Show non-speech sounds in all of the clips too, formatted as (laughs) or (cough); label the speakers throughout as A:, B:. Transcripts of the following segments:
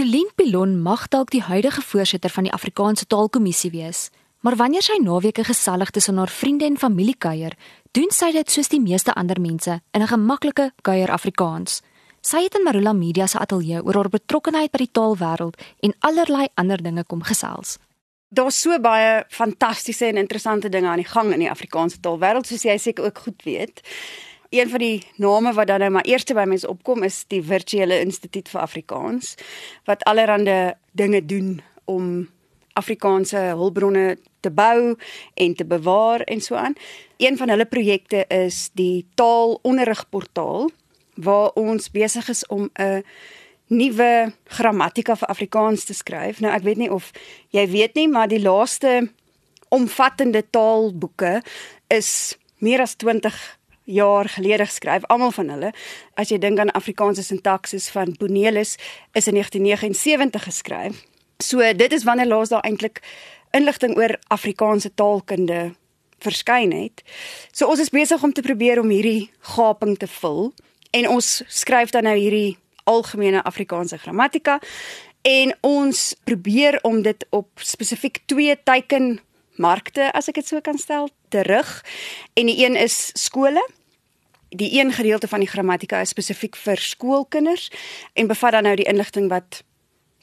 A: Celine Pilon mag dalk die huidige voorsitter van die Afrikaanse Taalkommissie wees, maar wanneer sy naweke gesellig tussen haar vriende en familie kuier, doen sy dit soos die meeste ander mense in 'n gemaklike kuier Afrikaans. Sy het in Marula Media se ateljee oor haar betrokkeheid by die taalwêreld en allerlei ander dinge kom gesels.
B: Daar's so baie fantastiese en interessante dinge aan die gang in die Afrikaanse taalwêreld, soos jy seker ook goed weet. Een van die name wat dan nou maar eerste by mense opkom is die Virtuele Instituut vir Afrikaans wat allerlei dinge doen om Afrikaanse hulpbronne te bou en te bewaar en so aan. Een van hulle projekte is die taalonderrigportaal waar ons besig is om 'n nuwe grammatika vir Afrikaans te skryf. Nou ek weet nie of jy weet nie, maar die laaste omvattende taalboeke is meer as 20 jaar gelede geskryf, almal van hulle. As jy dink aan Afrikaanse sintaksis van Bonelis is in 1979 geskryf. So dit is wanneer laas daar eintlik inligting oor Afrikaanse taalkunde verskyn het. So ons is besig om te probeer om hierdie gaping te vul en ons skryf dan nou hierdie algemene Afrikaanse grammatika en ons probeer om dit op spesifiek twee teikenmarkte as ek dit so kan stel terug. En die een is skole. Die een gedeelte van die grammatika is spesifiek vir skoolkinders en bevat dan nou die inligting wat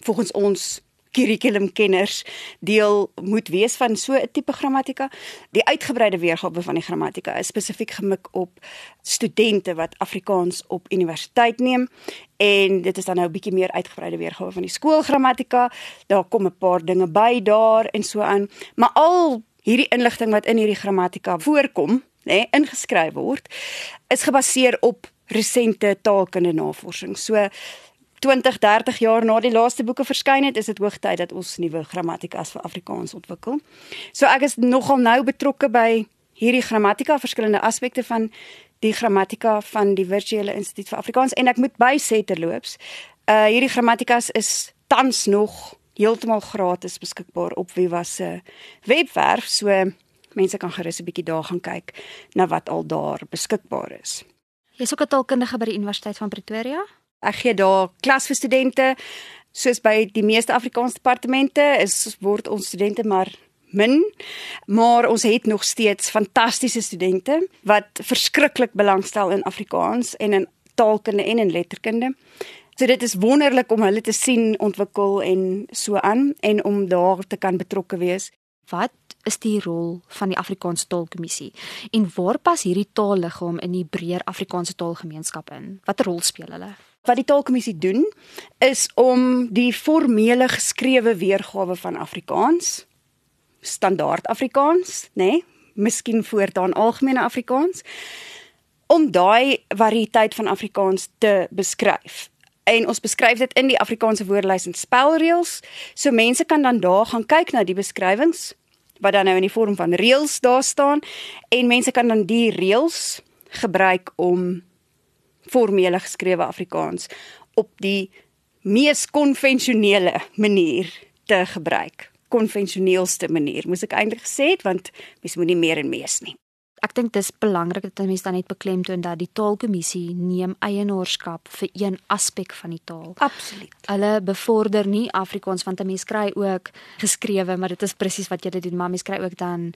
B: volgens ons kurrikulumkenners deel moet wees van so 'n tipe grammatika. Die uitgebreide weergawe van die grammatika is spesifiek gemik op studente wat Afrikaans op universiteit neem en dit is dan nou 'n bietjie meer uitgebreide weergawe van die skoolgrammatika. Daar kom 'n paar dinge by daar en so aan, maar al hierdie inligting wat in hierdie grammatika voorkom, nê, ingeskryf word, is gebaseer op resente taalkunde navorsing. So 20, 30 jaar na die laaste boeke verskyn het, is dit hoogtyd dat ons nuwe grammatikas vir Afrikaans ontwikkel. So ek is nogal nou betrokke by hierdie grammatika, verskillende aspekte van die grammatika van die Virtuele Instituut vir Afrikaans en ek moet by sê terloops, uh hierdie grammatikas is tans nog heeltemal gratis beskikbaar op Viva se webwerf, so mense kan gerus 'n bietjie daar gaan kyk na wat al daar beskikbaar is.
A: Jy's ook 'n taalkundige by die Universiteit van Pretoria?
B: Ek gee daar klas vir studente. Soos by die meeste Afrikaans departemente is word ons studente maar min, maar ons het nog steeds fantastiese studente wat verskriklik belangstel in Afrikaans en in taalkunde en in letterkunde. So dit is wonderlik om hulle te sien ontwikkel en so aan en om daar te kan betrokke wees.
A: Wat is die rol van die Afrikaanse Taalkommissie en waar pas hierdie taalliggaam in die breër Afrikaanse taalgemeenskap in? Watter rol speel hulle?
B: Wat die Taalkommissie doen is om die formele geskrewe weergawe van Afrikaans, standaard Afrikaans, nê, nee, miskien voortaan algemene Afrikaans, om daai variëteit van Afrikaans te beskryf en ons beskryf dit in die Afrikaanse woordelys en spelreëls. So mense kan dan daar gaan kyk na die beskrywings wat dan nou in die vorm van reëls daar staan en mense kan dan die reëls gebruik om formele geskrewe Afrikaans op die mees konvensionele manier te gebruik. Konvensioneelste manier, moes ek eintlik gesê het want mens moet nie meer en mees nie
A: ek dink dis belangrik dat mense dan net beklemtoon dat die taalkommissie neem eienaarskap vir een aspek van die taal.
B: Absoluut.
A: Hulle bevorder nie Afrikaans want 'n mens kry ook geskrewe, maar dit is presies wat jy dit doen, maar mens kry ook dan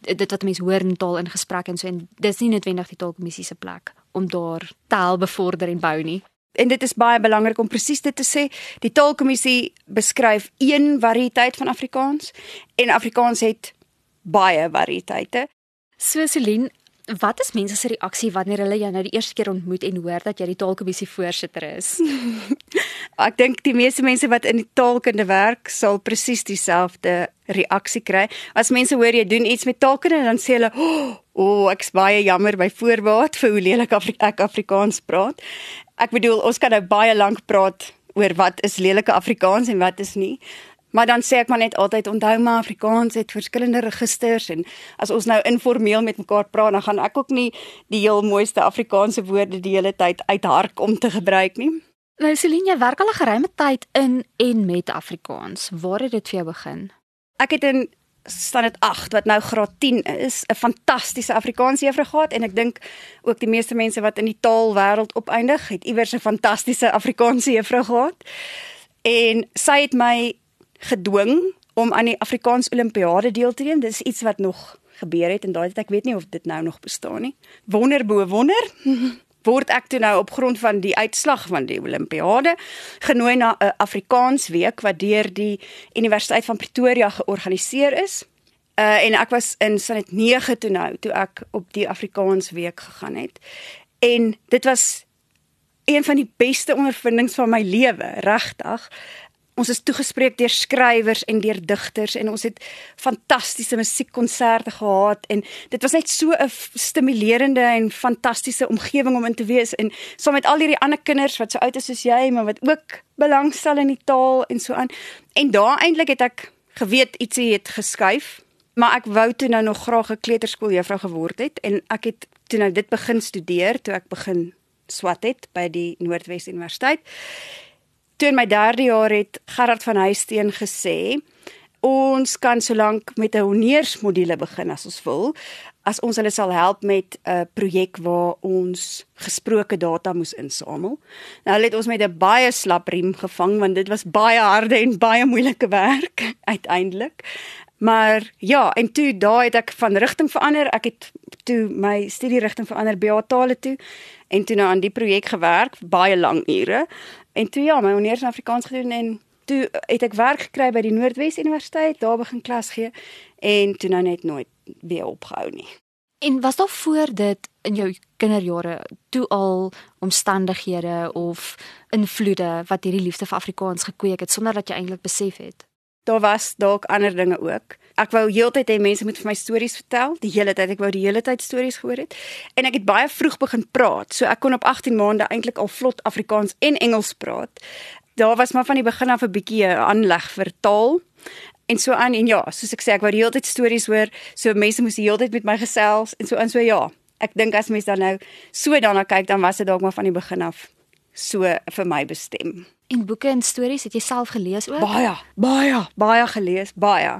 A: dit wat mense hoor in taal in gesprek en so en dis nie noodwendig die taalkommissie se plek om daar taal bevorder en bou nie.
B: En dit is baie belangrik om presies dit te sê. Die taalkommissie beskryf een variëteit van Afrikaans en Afrikaans het baie variëteite.
A: So Celine, wat is mense se reaksie wanneer hulle jou nou die eerste keer ontmoet en hoor dat jy die taalkommissie voorsitter is? (laughs)
B: Ek dink die meeste mense wat in die taalkunde werk, sal presies dieselfde reaksie kry. As mense hoor jy doen iets met taalkunde, dan sê hulle, "O, oh, ek's baie jammer by voorbaat vir hoe lelik Afri ek Afrikaans praat." Ek bedoel, ons kan nou baie lank praat oor wat is lelike Afrikaans en wat is nie. Maar dan sê ek maar net altyd onthou maar Afrikaans het verskillende registers en as ons nou informeel met mekaar praat dan gaan ek ook nie die heel mooiste Afrikaanse woorde die hele tyd uithark om te gebruik nie.
A: Nou Celine, jy werk al 'n geruime tyd in en met Afrikaans. Waar het dit vir jou begin?
B: Ek het in standaard 8 wat nou graad 10 is, 'n fantastiese Afrikaans juffrou gehad en ek dink ook die meeste mense wat in die taalwêreld opeindig, het iewers 'n fantastiese Afrikaanse juffrou gehad. En sy het my gedwing om aan die Afrikaans Olimpiade deel te neem. Dis iets wat nog gebeur het en daai tyd ek weet nie of dit nou nog bestaan nie. Wonder bo wonder. (laughs) word ek toe nou op grond van die uitslag van die Olimpiade genooi na 'n Afrikaans week wat deur die Universiteit van Pretoria georganiseer is. Uh en ek was in Sanet 9 toe nou toe ek op die Afrikaans week gegaan het. En dit was een van die beste ondervindings van my lewe, regtig ons is toegespreek deur skrywers en deur digters en ons het fantastiese musiekkonserte gehad en dit was net so 'n stimulerende en fantastiese omgewing om in te wees en saam met al hierdie ander kinders wat so oud is soos jy maar wat ook belangstel in die taal en so aan. En daar eintlik het ek geweet ietsie het geskuif maar ek wou toe nou nog graag 'n kleuterskooljuffrou geword het en ek het toe nou dit begin studeer toe ek begin swat het by die Noordwes Universiteit toe in my derde jaar het Gerard van Huisteen gesê ons kan solank met 'n honeursmodule begin as ons wil as ons hulle sal help met 'n projek waar ons gesproke data moes insamel. Nou hulle het ons met 'n baie slap riem gevang want dit was baie harde en baie moeilike werk (laughs) uiteindelik. Maar ja, en toe daai het ek van rigting verander. Ek het toe my studie rigting verander by tale toe en toe nou aan die projek gewerk baie lang ure. En toe ja, my honeurs in Afrikaans gedoen en toe het ek werk gekry by die Noordwes Universiteit, daar begin klas gee en toe nou net nooit weer opgehou nie.
A: En was daar voor dit in jou kinderjare toe al omstandighede of invloede wat hierdie liefde vir Afrikaans gekweek het sonder dat jy eintlik besef het?
B: Daar was dalk ander dinge ook ek wou heeltyd hê mense moet vir my stories vertel, die hele tyd. Ek wou die hele tyd stories gehoor het. En ek het baie vroeg begin praat. So ek kon op 18 maande eintlik al vlot Afrikaans en Engels praat. Daar was maar van die begin af 'n bietjie 'n aanleg vir taal. En so aan en ja, soos ek sê, ek wou die hele tyd stories hoor. So mense moes die hele tyd met my gesels en so aan so ja. Ek dink as mense dan nou so daarna kyk, dan was dit dalk maar van die begin af so vir my bestem.
A: En boeke en stories het jy self gelees ook?
B: Baie, baie, baie gelees, baie.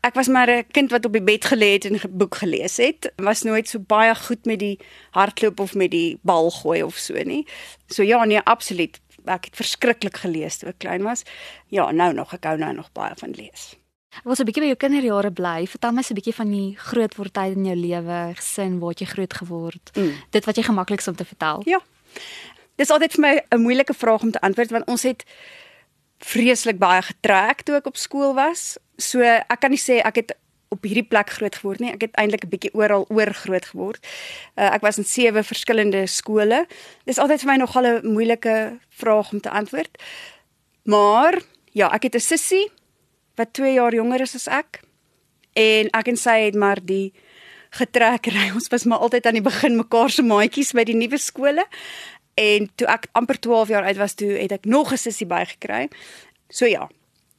B: Ek was maar 'n kind wat op die bed gelê het en 'n boek gelees het. Was nooit so baie goed met die hardloop of met die bal gooi of so nie. So ja, nee, absoluut. Ek het verskriklik gelees toe ek klein was. Ja, nou nog, ek hou nou nog baie van lees.
A: Ek was 'n bietjie by jou kinderjare bly. Vertel my so 'n bietjie van die grootword tyd in jou lewe, gesin, waar jy groot geword. Mm. Dit wat jy gemaklikste om te vertel.
B: Ja. Dis altyd vir my 'n moeilike vraag om te antwoord want ons het vreeslik baie getrek toe ek op skool was. So ek kan nie sê ek het op hierdie plek groot geword nie. Ek het eintlik 'n bietjie oral oor groot geword. Uh, ek was in sewe verskillende skole. Dis altyd vir my nogal 'n moeilike vraag om te antwoord. Maar ja, ek het 'n sussie wat 2 jaar jonger is as ek. En ek en sy het maar die getrekkery. (laughs) Ons was maar altyd aan die begin mekaar se maatjies by die nuwe skole. En toe ek amper 12 jaar oud was, toe het ek nog 'n sussie bygekry. So ja.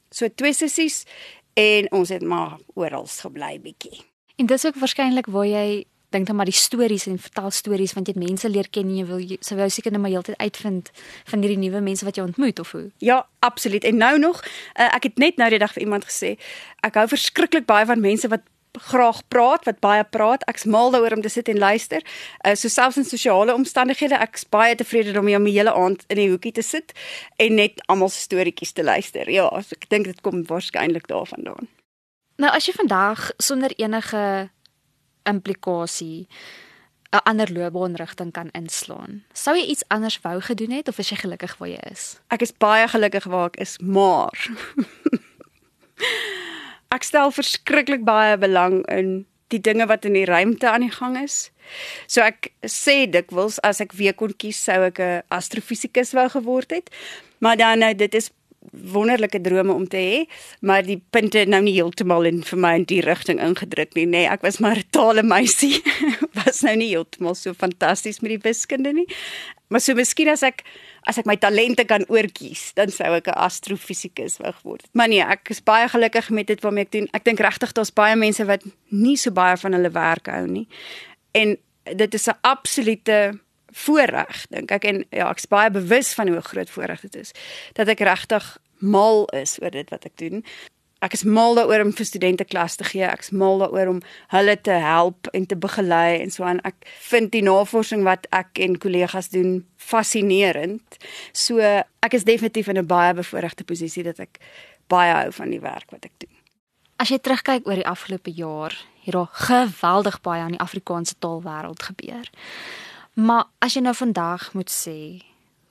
B: So twee sissies en ons het maar oral gebly bietjie.
A: En dis ook waarskynlik waar jy dink dan maar die stories en vertel stories want jy het mense leer ken en jy wil jy sou seker net maar heeltyd uitvind van hierdie nuwe mense wat jy ontmoet of hoe.
B: Ja, absoluut. En nou nog, uh, ek het net nou die dag vir iemand gesê, ek hou verskriklik baie van mense wat graag praat, wat baie praat. Ek's mal daaroor om te sit en luister. Uh so selfs in sosiale omstandighede, ek's baie tevrede om my hele aand in die hoekie te sit en net almal se storieetjies te luister. Ja, so ek dink dit kom waarskynlik daarvandaan.
A: Nou as jy vandag sonder enige implikasie 'n ander loopbaanrigting kan inslaan. Sou jy iets anders wou gedoen het of is jy gelukkig waar jy is?
B: Ek is baie gelukkig waar ek is, maar (laughs) ek stel verskriklik baie belang in die dinge wat in die ruimte aan die gang is. So ek sê dikwels as ek weer kon kies sou ek 'n astrofisikus wou geword het. Maar dan nou dit is wonderlike drome om te hê, maar die punte nou nie heeltemal in vir my in die rigting ingedruk nie, nê. Nee, ek was maar 'n tale meisie. (laughs) was nou nie heeltemal so fantasties met die wiskunde nie. Maar so miskien as ek as ek my talente kan oorkies, dan sou ek 'n astrofisikus wou geword het. Maar nee, ek is baie gelukkig met dit waarmee ek doen. Ek dink regtig daar's baie mense wat nie so baie van hulle werk hou nie. En dit is 'n absolute voorreg dink ek en ja, ek's baie bewus van hoe groot voorreg dit is dat ek regtig mal is oor dit wat ek doen. Ek is mal daaroor om vir studente klas te gee. Ek is mal daaroor om hulle te help en te begelei en so aan. Ek vind die navorsing wat ek en kollegas doen fascinerend. So ek is definitief in 'n baie bevoordeelde posisie dat ek baie hou van die werk wat ek doen.
A: As jy terugkyk oor die afgelope jaar, het daar geweldig baie aan die Afrikaanse taalwêreld gebeur. Maar as jy nou vandag moet sê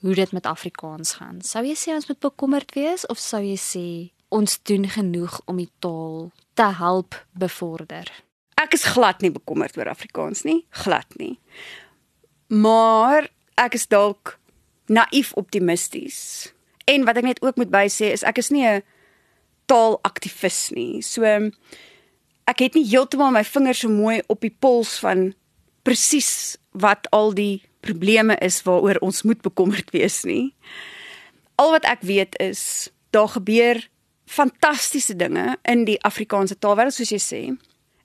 A: hoe dit met Afrikaans gaan, sou jy sê ons moet bekommerd wees of sou jy sê ons doen genoeg om die taal te help bevorder?
B: Ek is glad nie bekommerd oor Afrikaans nie, glad nie. Maar ek is dalk naïef optimisties. En wat ek net ook moet bysê is ek is nie 'n taalaktivis nie. So ek het nie heeltemal my vingers so mooi op die pols van presies wat al die probleme is waaroor ons moet bekommerd wees nie. Al wat ek weet is daar gebeur fantastiese dinge in die Afrikaanse taalwêreld soos jy sê.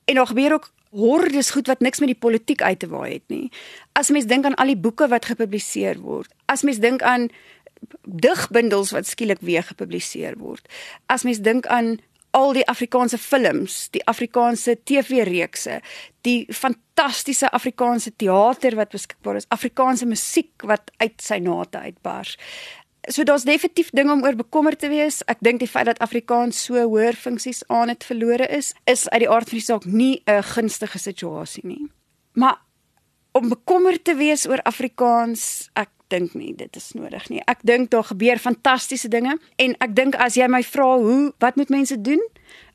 B: En daar gebeur ook hordes goed wat niks met die politiek uit te waai het nie. As mens dink aan al die boeke wat gepubliseer word, as mens dink aan digbundels wat skielik weer gepubliseer word. As mens dink aan al die Afrikaanse films, die Afrikaanse TV-reekse, die fantastiese Afrikaanse teater wat beskikbaar is, Afrikaanse musiek wat uit sy nate uitbars. So daar's definitief dinge om oor bekommerd te wees. Ek dink die feit dat Afrikaans so hoër funksies aan het verlore is, is uit die aard van die saak nie 'n gunstige situasie nie. Maar om bekommerd te wees oor Afrikaans, ek dink nie dit is nodig nie. Ek dink daar gebeur fantastiese dinge en ek dink as jy my vra hoe, wat moet mense doen?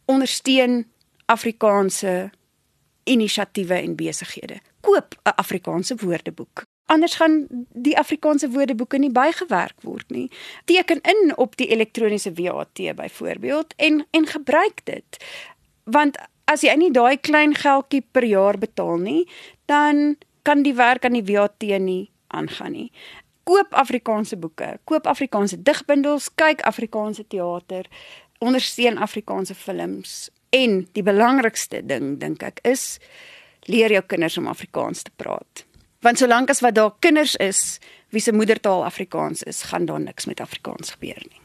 B: Ondersteun Afrikaanse inisiatiewe en besighede. Koop 'n Afrikaanse woordeboek anders gaan die Afrikaanse woordeboeke nie bygewerk word nie. Teken in op die elektroniese WAT byvoorbeeld en en gebruik dit. Want as jy nie daai klein geldjie per jaar betaal nie, dan kan die werk aan die WAT nie aangaan nie. Koop Afrikaanse boeke, koop Afrikaanse digbundels, kyk Afrikaanse teater, ondersteun Afrikaanse films en die belangrikste ding dink ek is leer jou kinders om Afrikaans te praat. Want solank as wat daar kinders is wie se moedertaal Afrikaans is, gaan daar niks met Afrikaans gebeur nie.